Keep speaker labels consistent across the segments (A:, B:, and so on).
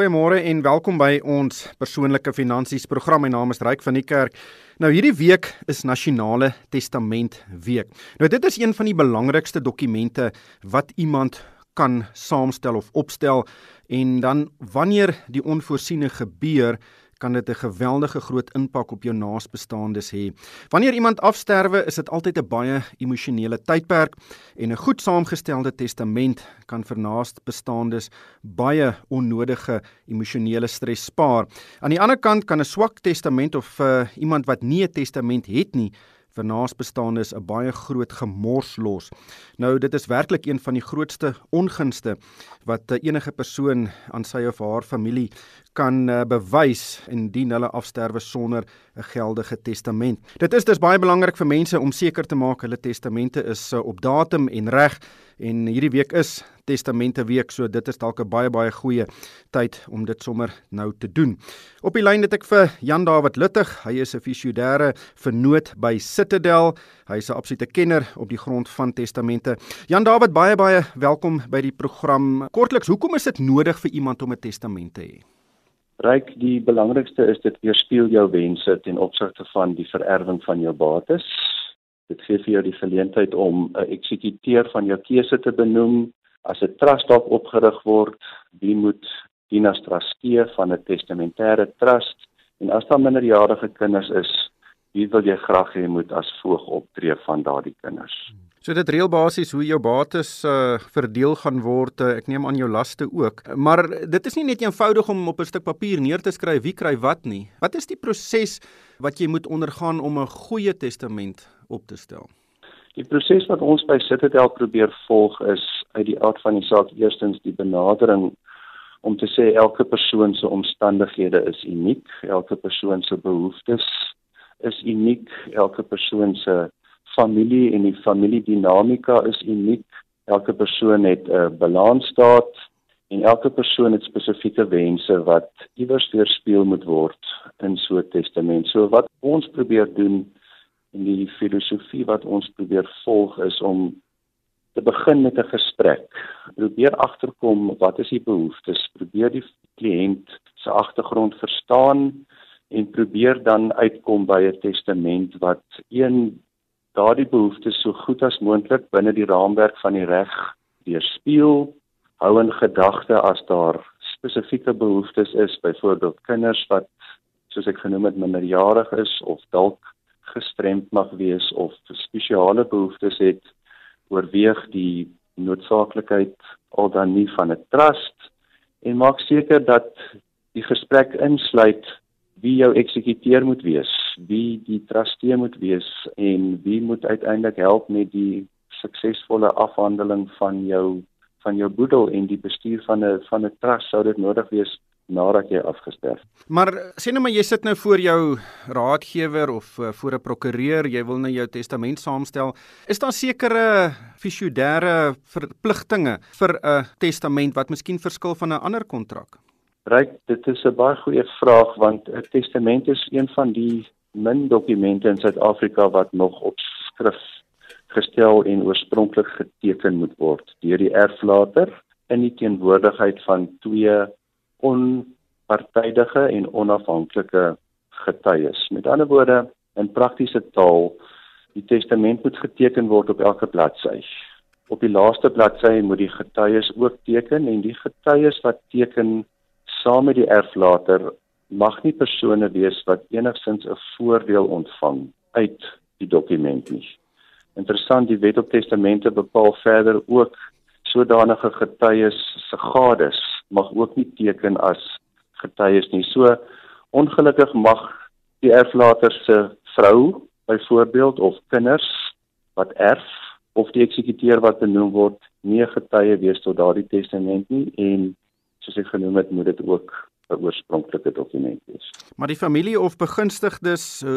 A: Goeiemôre en welkom by ons persoonlike finansies program. My naam is Ryk van die Kerk. Nou hierdie week is Nasionale Testament Week. Nou dit is een van die belangrikste dokumente wat iemand kan saamstel of opstel en dan wanneer die onvoorsiene gebeur, kan dit 'n geweldige groot impak op jou naasbestaandes hê. Wanneer iemand afsterwe, is dit altyd 'n baie emosionele tydperk en 'n goed saamgestelde testament kan vir naasbestaandes baie onnodige emosionele stres spaar. Aan die ander kant kan 'n swak testament of uh, iemand wat nie 'n testament het nie, vir naasbestaandes 'n baie groot gemors los. Nou dit is werklik een van die grootste ongunste wat enige persoon aan sy of haar familie kan uh, bewys indien hulle afsterwe sonder 'n geldige testament. Dit is dus baie belangrik vir mense om seker te maak hulle testamente is uh, op datum en reg en hierdie week is testamente week so dit is dalk 'n baie baie goeie tyd om dit sommer nou te doen. Op die lyn het ek vir Jan David Luttig. Hy is 'n fisiodere vernoot by Citadel. Hy is 'n absolute kenner op die grond van testamente. Jan David, baie baie welkom by die program. Kortliks, hoekom is dit nodig vir iemand om 'n testament te hê?
B: Ryk, die belangrikste is dit weerspieël jou wense ten opsigte van die vererwing van jou bates. Dit gee vir jou die geleentheid om 'n eksekuteur van jou keuse te benoem. As 'n trust dalk opgerig word, wie moet dien as trustee van 'n testamentêre trust? En as daar minderjarige kinders is, wie wil jy graag hê moet as voog optree van daardie kinders?
A: So dit reël basies hoe jou bates uh, verdeel gaan word. Uh, ek neem aan jou laste ook. Maar dit is nie net eenvoudig om op 'n stuk papier neer te skryf wie kry wat nie. Wat is die proses wat jy moet ondergaan om 'n goeie testament op te stel?
B: Die proses wat ons by Citadel probeer volg is uit die aard van die saak eerstens die benadering om te sê elke persoon se omstandighede is uniek, elke persoon se behoeftes is uniek, elke persoon se familie en die familiedinamika is uniek. Elke persoon het 'n uh, balansstaat en elke persoon het spesifieke wense wat iewers weerspieël moet word in so 'n testament. So wat ons probeer doen en die filosofie wat ons probeer volg is om te begin met 'n gesprek. Probeer agterkom wat is die behoeftes, probeer die kliënt se agtergrond verstaan en probeer dan uitkom by 'n testament wat een daardie behoeftes so goed as moontlik binne die raamwerk van die reg weerspieël hou in gedagte as daar spesifieke behoeftes is byvoorbeeld kinders wat soos ek genoem het minderjarig is of dalk gestremd mag wees of spesiale behoeftes het oorweeg die noodsaaklikheid al dan nie van 'n trust en maak seker dat die gesprek insluit wie jou eksekuteur moet wees, wie die trustee moet wees en wie moet uiteindelik help met die suksesvolle afhandeling van jou van jou boedel en die bestuur van 'n van 'n trust sou dit nodig wees nadat jy afgesterf.
A: Maar sê nou maar jy sit nou voor jou raadgewer of uh, voor 'n prokureur, jy wil nou jou testament saamstel. Is daar sekere fiduciêre verpligtinge vir 'n testament wat miskien verskil van 'n ander kontrak?
B: Ryk, dit is 'n baie goeie vraag want 'n testament is een van die min dokumente in Suid-Afrika wat nog op skrif gestel en oorspronklik geteken moet word deur die erflater in die teenwoordigheid van twee onpartydige en onafhanklike getuies. Met ander woorde, in praktiese taal, die testament moet geteken word op elke bladsy. Op die laaste bladsy moet die getuies ook teken en die getuies wat teken saam met die erflater mag nie persone wees wat enigsins 'n voordeel ontvang uit die dokument nie. Interessant, die Wet op Testamente bepaal verder ook sodanige getuies se gades mag ook nie teken as getuies nie. So ongelukkig mag die erflater se vrou byvoorbeeld of kinders wat erf of die eksekuteur wat benoem word nie getuie wees tot daardie testament nie en soos ek genoem het, moet dit ook 'n oorspronklike dokument wees.
A: Maar die familie of begunstigdes uh,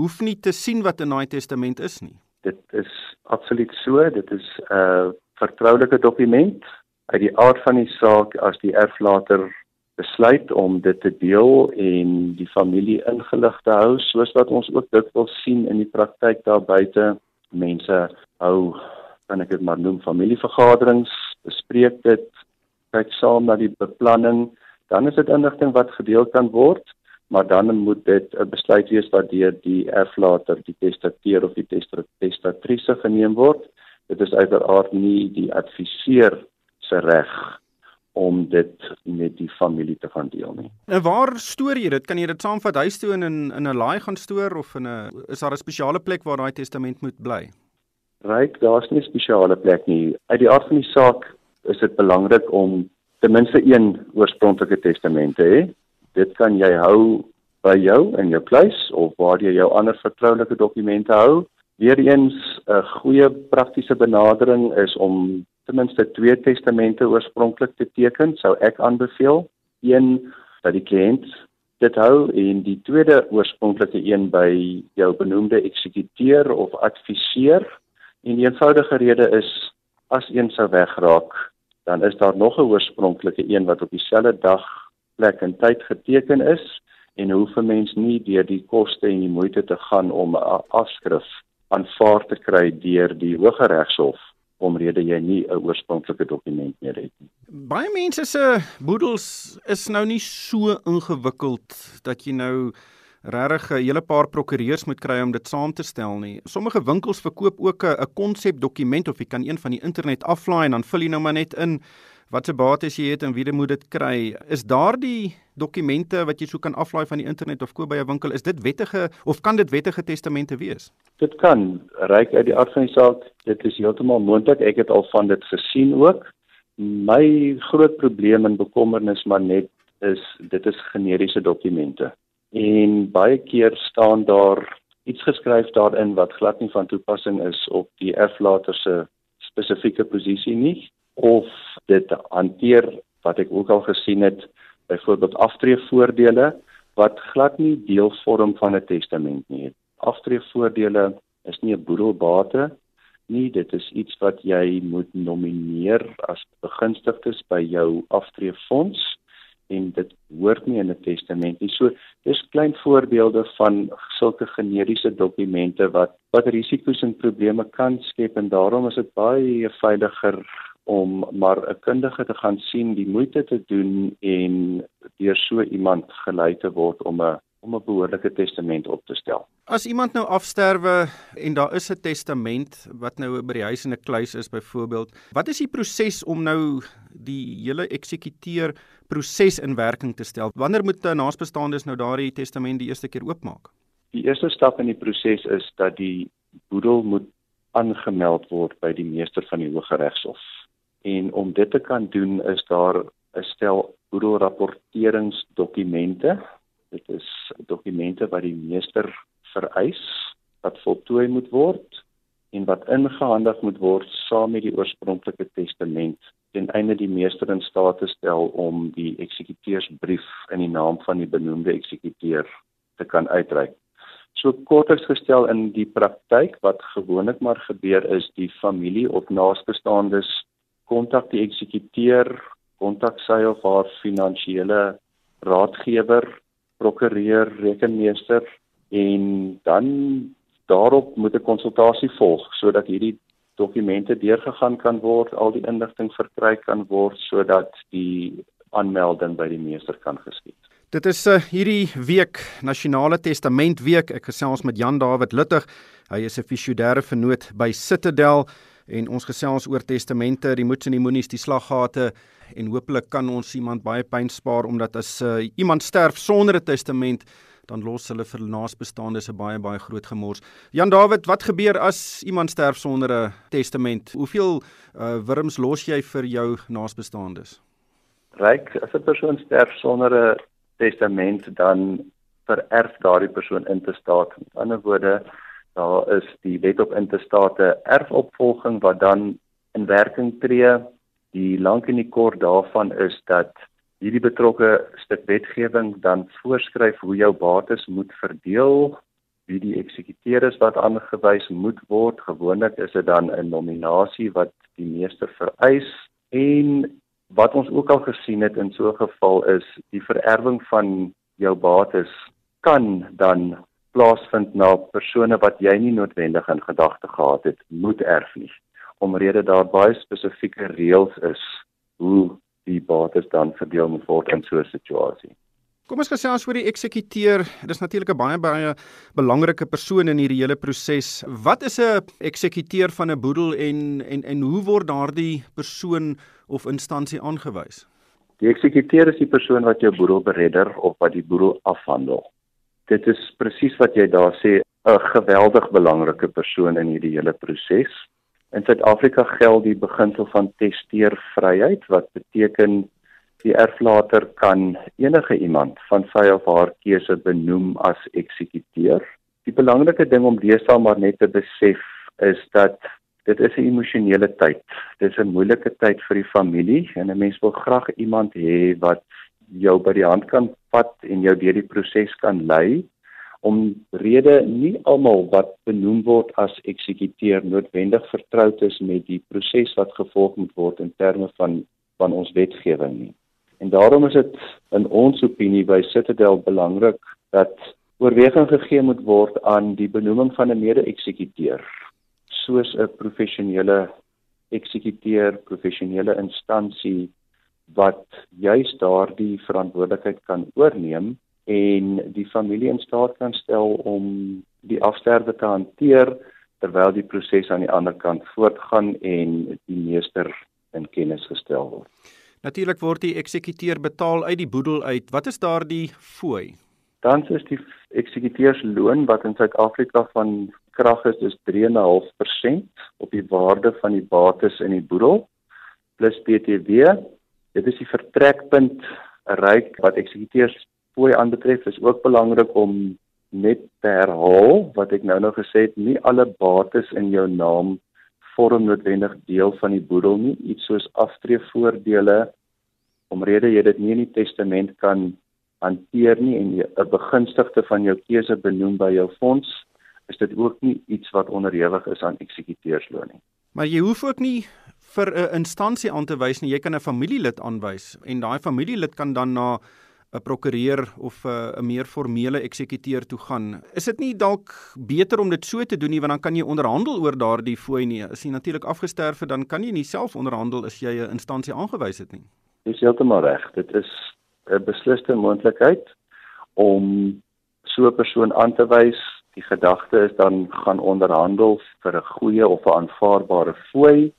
A: hoef nie te sien wat in daai testament is nie.
B: Dit is absoluut so, dit is 'n uh, vertroulike dokument uit die aard van die saak as die erflater besluit om dit te deel en die familie ingelig te hou soos wat ons ook dikwels sien in die praktyk daar buite mense hou kan ek dit maar noem familievergaderings bespreek dit kyk saam na die beplanning dan is dit inligting wat gedeel kan word, maar dan moet dit 'n besluit wees wat deur die erflater, die testateur of die testatrice geneem word. Dit is uiteraard nie die adviseur se reg om dit met die familie te gaan deel nie.
A: En waar stoor jy dit? Kan jy dit saamvat huis toe in in 'n laai gaan stoor of in 'n is daar 'n spesiale plek waar daai testament moet bly?
B: Ryk, daar's nie 'n spesiale plek nie. Uit die aard van die saak is dit belangrik om ten minste een oorspronklike testament te hê. Dit kan jy hou by jou in jou kluis of waar jy jou ander vertroulike dokumente hou. Weereens 'n goeie praktiese benadering is om ten minste twee testamente oorspronklik te teken, sou ek aanbeveel. Een dat die kliënt dit hou en die tweede oorspronklike een by jou benoemde eksekuteur of adviseur. En die eenvoudige rede is as een sou wegraak, dan is daar nog 'n oorspronklike een wat op dieselfde dag, plek en tyd geteken is en hoef 'n mens nie deur die koste en die moeite te gaan om 'n afskrif aanvaar te kry deur die Hooggeregshof omrede jy nie 'n oorspronklike dokument meer het nie.
A: Baie mense se boedels is nou nie so ingewikkeld dat jy nou regtig 'n hele paar prokureurs moet kry om dit saam te stel nie. Sommige winkels verkoop ook 'n konsepdokument of jy kan een van die internet aflaai en dan vul jy nou maar net in wat se bates jy het en wie moet dit kry. Is daardie dokumente wat jy so kan aflaai van die internet of koop by 'n winkel, is dit wettige of kan dit wettige testamente wees?
B: Dit kan ryk uit die aard van die saak. Dit is heeltemal moontlik. Ek het al van dit gesien ook. My groot probleem en bekommernis maar net is dit is generiese dokumente. En baie keer staan daar iets geskryf daarin wat glad nie van toepassing is op die erflater se spesifieke posisie nie of dit hanteer wat ek ook al gesien het byvoorbeeld aftreevoordele wat glad nie deel vorm van 'n testament nie. Aftreevoordele is nie 'n boedelbate nie, dit is iets wat jy moet nomineer as begunstigdes by jou aftreefonds en dit hoort nie in 'n testament nie. So dis klein voorbeelde van sulke generiese dokumente wat wat risiko's en probleme kan skep en daarom is dit baie veiliger om maar 'n kundige te gaan sien, die moeite te doen en deur so iemand gelei te word om 'n om 'n behoorlike testament op te stel.
A: As iemand nou afsterwe en daar is 'n testament wat nou by die huis in 'n kluis is byvoorbeeld, wat is die proses om nou die hele eksekuteur proses in werking te stel? Wanneer moet 'n naasbestaandes nou daardie testament die eerste keer oopmaak?
B: Die eerste stap in die proses is dat die boedel moet aangemeld word by die meester van die Hooggeregshof. En om dit te kan doen is daar 'n stel boedelrapporteringsdokumente. Dit is dokumente wat die meester vereis wat voltooi moet word en wat ingehandig moet word saam met die oorspronklike testament ten einde die meester in staat te stel om die eksekuteursbrief in die naam van die benoemde eksekuteur te kan uitreik. So kortliks gestel in die praktyk wat gewoonlik maar gebeur is die familie of naasbestaandes kontak die eksekuteur, kontak sy of haar finansiële raadgewer, prokureur, rekenmeester en dan daarop moet 'n konsultasie volg sodat hierdie dokumente deurgegaan kan word, al die inligting verkry kan word sodat die aanmelding by die meester kan geskied.
A: Dit is uh, hierdie week Nasionale Testament Week. Ek gesels met Jan David Luttig. Hy is 'n fisioderre vernoot by Citadel en ons gesels oor testamente, die moets en die moenies, die slaggate en hopelik kan ons iemand baie pyn spaar omdat as uh, iemand sterf sonder 'n testament dan los hulle vir naasbestaandes 'n baie baie groot gemors. Jan David, wat gebeur as iemand sterf sonder 'n testament? Hoeveel uh, wurms los jy vir jou naasbestaandes?
B: Ryk, as 'n persoon sterf sonder 'n testament dan vererf daardie persoon in te staat. Met ander woorde, daar is die wet op intestate erfopvolging wat dan in werking tree. Die lank en die kort daarvan is dat hierdie betrokke stuk wetgewing dan voorskryf hoe jou bates moet verdeel, wie die eksekuteur is wat aangewys moet word. Gewoonlik is dit dan 'n nominasie wat die meester vereis en wat ons ook al gesien het in so 'n geval is die vererwing van jou bates kan dan plaasvind na persone wat jy nie noodwendig in gedagte gehad het moet erf nie omrede daar baie spesifieke reëls is hoe die bates dan verdeel moet word in so 'n situasie.
A: Kom ons gesels oor die eksekuteur. Dis natuurlik 'n baie baie belangrike persoon in hierdie hele proses. Wat is 'n eksekuteur van 'n boedel en en en hoe word daardie persoon of instansie aangewys?
B: Die eksekuteur is die persoon wat jou boedel beredder of wat die boedel afhandel. Dit is presies wat jy daar sê, 'n geweldig belangrike persoon in hierdie hele proses. In Suid-Afrika geld die beginsel van testeervryheid wat beteken die erflater kan enige iemand van sy of haar keuse benoem as eksekuteur. Die belangrike ding om deesdae maar net te besef is dat dit is 'n emosionele tyd. Dit is 'n moeilike tyd vir die familie en 'n mens wil graag iemand hê wat jou by die hand kan vat en jou deur die proses kan lei om rede nie almal wat benoem word as eksekuteur noodwendig vertroud is met die proses wat gevolg moet word in terme van van ons wetgewing nie. En daarom is dit in ons opinie by Citadel belangrik dat oorweging gegee moet word aan die benoeming van 'n mede-eksekuteur soos 'n professionele eksekuteur, professionele instansie wat juis daardie verantwoordelikheid kan oorneem en die familie in staat kan stel om die afsterwe te hanteer terwyl die proses aan die ander kant voortgaan en die meester in kennis gestel word.
A: Natuurlik word die eksekuteur betaal uit die boedel uit. Wat is daardie fooi?
B: Dan is die eksekuteursloon wat in Suid-Afrika van krag is, is 3.5% op die waarde van die bates in die boedel plus BTW. Dit is die vertrekpunt ryk wat eksekuteurs fooi aanbetref is ook belangrik om net te herhaal wat ek nou nou gesê het, nie alle bates in jou naam vorm noodwendig deel van die boedel nie, iets soos aftreevoordele omrede jy dit nie in die testament kan hanteer nie en 'n begunstigde van jou keuse benoem by jou fonds, is dit ook nie iets wat onderhewig is aan eksekuteursloon nie.
A: Maar jy hoef ook nie vir 'n instansie aan te wys nie, jy kan 'n familielid aanwys en daai familielid kan dan na 'n prokureur of 'n meer formele eksekuteur toe gaan. Is dit nie dalk beter om dit so te doen nie want dan kan jy onderhandel oor daardie fooi nie. As jy natuurlik afgesterf het, dan kan jy nie self onderhandel as jy 'n instansie aangewys het nie.
B: Dis heeltemal reg. Dit is 'n besliste moontlikheid om so 'n persoon aan te wys. Die gedagte is dan gaan onderhandel vir 'n goeie of 'n aanvaarbare fooi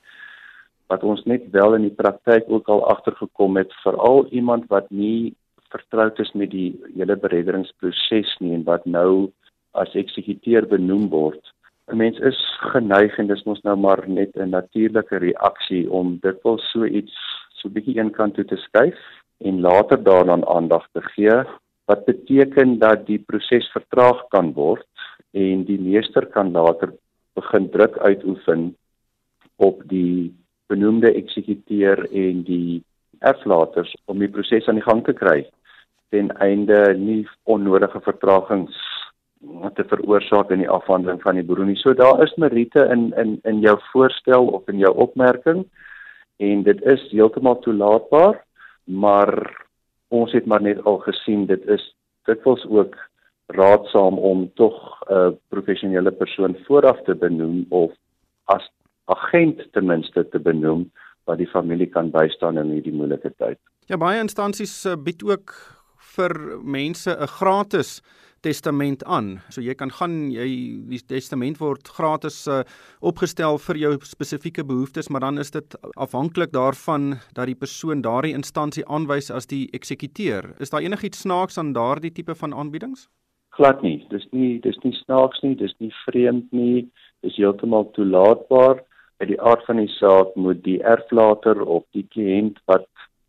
B: wat ons net wel in die praktyk ook al agtergekom het veral iemand wat nie vertroud is met die hele bereddingsproses nie en wat nou as eksekuteur benoem word. 'n Mens is geneig en dis mos nou maar net 'n natuurlike reaksie om dit wel so iets so bietjie eenkant toe te skuif en later daaraan aandag te gee wat beteken dat die proses vertraag kan word en die meester kan later begin druk uitoefen op die benoemde eksekuteur en die erflaters om die proses aan die gang te kry ten einde nie onnodige vertragings te veroorsaak in die afhandeling van die boere nie. So daar is meriete in in in jou voorstel of in jou opmerking en dit is heeltemal toelaatbaar, maar ons het maar net al gesien dit is dikwels ook raadsaam om tog 'n professionele persoon vooraf te benoem of as agent ten minste te benoem wat die familie kan bystaan in hierdie moeilike tyd.
A: Ja baie instansies eh, bied ook vir mense 'n gratis testament aan. So jy kan gaan jy die testament word gratis uh, opgestel vir jou spesifieke behoeftes, maar dan is dit afhanklik daarvan dat die persoon daardie instansie aanwys as die eksekuteur. Is daar enigiets snaaks aan daardie tipe van aanbiedings?
B: Glad nie. Dis nie dis nie snaaks nie, dis nie vreemd nie. Dis heeltemal toelaatbaar. Uit die aard van die saak moet die erflater of die kliënt wat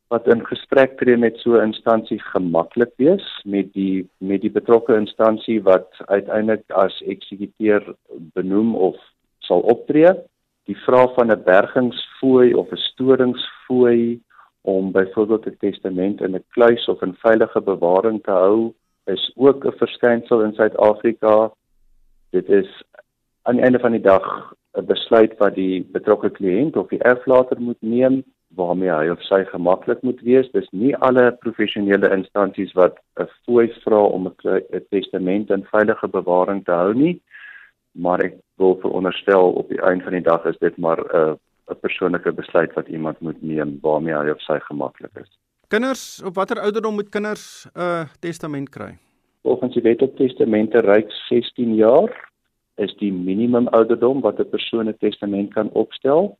B: wat in gesprek tree met so 'n instansie gemaklik wees met die met die betrokke instansie wat uiteindelik as eksekuteur benoem of sal optree. Die vraag van 'n bergingsfooi of 'n storingsfooi om byvoorbeeld 'n testament in 'n kluis of in veilige bewaring te hou is ook 'n verskynsel in Suid-Afrika. Dit is aan die einde van die dag 'n besluit wat die betrokke kliënt of die erflater moet neem waarmee hy of sy gemaklik moet wees. Dis nie alle professionele instansies wat 'n fooi vra om 'n testament in veilige bewaring te hou nie, maar ek wil veronderstel op die einde van die dag is dit maar 'n 'n persoonlike besluit wat iemand moet neem waarmee hy of sy gemaklik is.
A: Kinders, op watter ouderdom moet kinders 'n uh, testament kry?
B: Volgens die wet op testamente reik 16 jaar is die minimum ouderdom wat 'n persoon 'n testament kan opstel.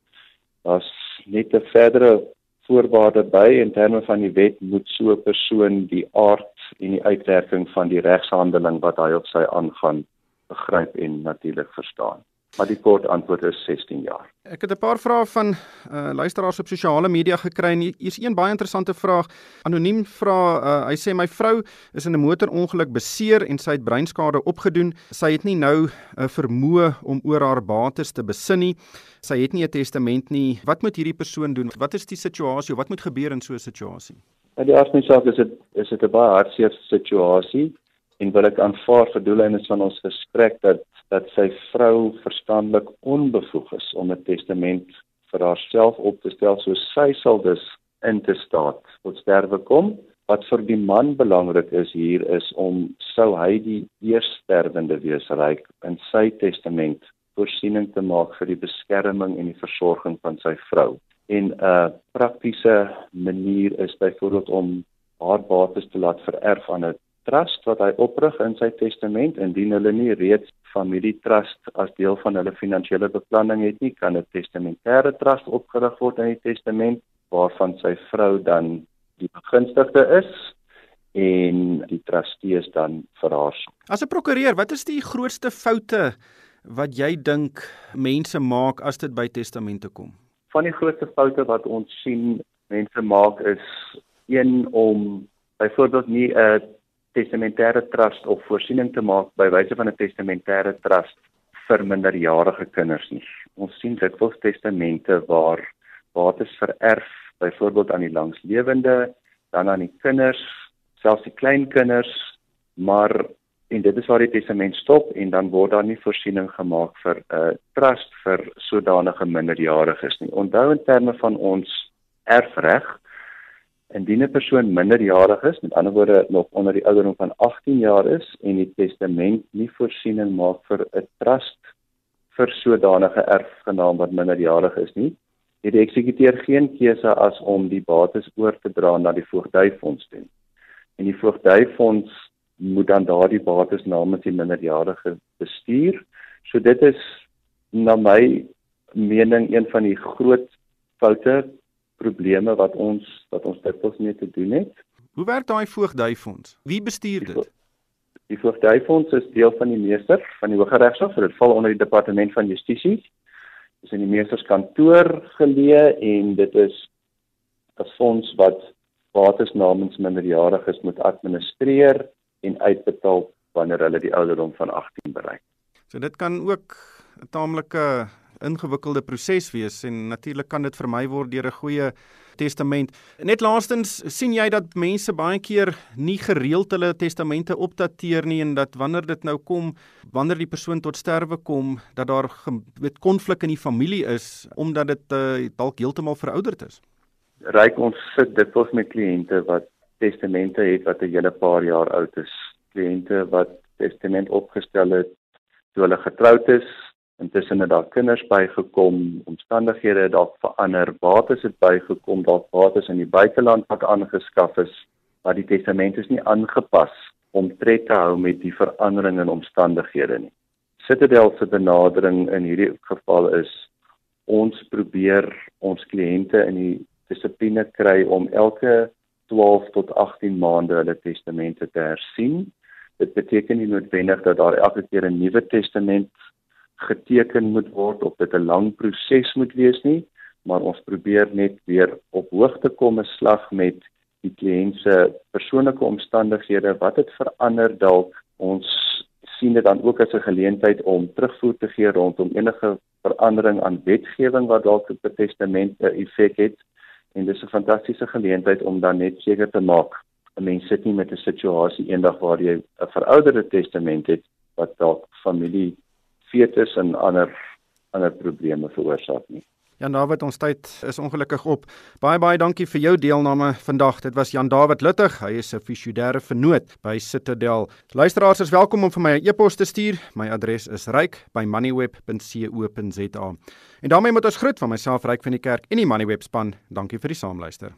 B: Daar's net 'n verdere voorwaarde by in terme van die wet moet so 'n persoon die aard en die uitwerking van die regshandeling wat hy of sy aangaan begryp en natuurlik verstaan. Maar die kort antwoord is 16 jaar.
A: Ek het 'n paar vrae van uh, luisteraars op sosiale media gekry en hier's een baie interessante vraag. Anoniem vra, uh, hy sê my vrou is in 'n motorongeluk beseer en sy het breinskade opgedoen. Sy het nie nou 'n uh, vermoë om oor haar bates te besin nie. Sy het nie 'n testament nie. Wat moet hierdie persoon doen? Wat is die situasie? Wat moet gebeur in so 'n situasie?
B: Ja, die eerste saak is dit is dit 'n baie hartseer situasie en wil ek aanvaar vir doeleindes van ons gesprek dat dat sy vrou verstandelik onbevoeg is om 'n testament vir haarself op te stel so sy sal dus in te staat tot sterwe kom. Wat vir die man belangrik is hier is om sou hy die eerstervende wees ryk in sy testament voorsiening te maak vir die beskerming en die versorging van sy vrou. En 'n uh, praktiese manier is byvoorbeeld om haar bates te laat vererf aan 'n trust wat hy oprig in sy testament indien hulle nie reeds familie trust as deel van hulle finansiële beplanning het nie kan 'n testamentêre trust opgerig word in die testament waarvan sy vrou dan die begunstigde is en die trustee is dan vir haar.
A: As 'n prokureur, wat is die grootste foute wat jy dink mense maak as dit by testamente kom?
B: Van die grootste foute wat ons sien mense maak is een om byvoorbeeld nie 'n testamentêre trust of voorsiening te maak by wyse van 'n testamentêre trust vir minderjarige kinders nie. Ons sien dikwels testamente waar bates vererf, byvoorbeeld aan die langslewende, dan aan die kinders, selfs die kleinkinders, maar en dit is waar die testament stop en dan word daar nie voorsiening gemaak vir 'n uh, trust vir sodanige minderjariges nie. Onthou in terme van ons erfreg, Indien 'n persoon minderjarig is, met ander woorde nog onder die ouderdom van 18 jaar is en die testament nie voorsiening maak vir 'n trust vir sodanige erfgenaam wat minderjarig is nie, het die eksekuteur geen keuse as om die bates oor te dra na die voogdyfonds toe. En die voogdyfonds moet dan daardie bates namens die minderjarige bestuur. So dit is na my mening een van die groot foute probleme wat ons wat ons dikwels mee te doen het.
A: Hoe werk daai voogdyfonds? Wie bestuur dit?
B: Die voogdyfonds is deel van die meester van die Hooggeregshof, dit val onder die departement van justisie. Dit is in die meesterskantoor geleë en dit is 'n fonds wat bates namens minderjariges moet administreer en uitbetaal wanneer hulle die ouderdom van 18 bereik.
A: So dit kan ook 'n taamlike ingewikkelde proses wees en natuurlik kan dit vermy word deur 'n goeie testament. Net laastens sien jy dat mense baie keer nie gereeld hulle testamente opdateer nie en dat wanneer dit nou kom, wanneer die persoon tot sterwe kom, dat daar weet konflik in die familie is omdat dit uh, dalk heeltemal verouderd is.
B: Ryk ons sit dikwels met kliënte wat testamente het wat 'n hele paar jaar oud is. Kliënte wat testament opgestel het toe hulle getroud is, Intussen het daar kinders bygekom, omstandighede het dalk verander, bates het bygekom, dalk bates in die buiteland wat aangeskaf is, maar die testament is nie aangepas om tred te hou met die verandering in omstandighede nie. Citadel se benadering in hierdie geval is ons probeer ons kliënte in die dissipline kry om elke 12 tot 18 maande hulle testamente te hersien. Dit beteken nie noodwendig dat daar elke keer 'n nuwe testament geteken moet word of dit 'n lang proses moet wees nie, maar ons probeer net weer op hoogte kom 'n slag met die kliënt se persoonlike omstandighede, wat het verander dalk. Ons sien dit dan ook as 'n geleentheid om terugvoer te gee rondom enige verandering aan wetgewing wat dalk op 'n testament 'n effek het. En dis 'n fantastiese geleentheid om dan net seker te maak 'n mens sit nie met 'n situasie eendag waar jy 'n verouderde testament het wat dalk familie fetus en ander ander probleme veroorsaak nie.
A: Jan David, ons tyd is ongelukkig op. Baie baie dankie vir jou deelname vandag. Dit was Jan David Luttig. Hy is 'n fisioedêre vernoot by Citadel. Luisteraars is welkom om vir my 'n e-pos te stuur. My adres is ryk@moneyweb.co.za. En daarmee moet ons groet van myself Ryk van die Kerk en die Moneyweb span. Dankie vir die saamluister.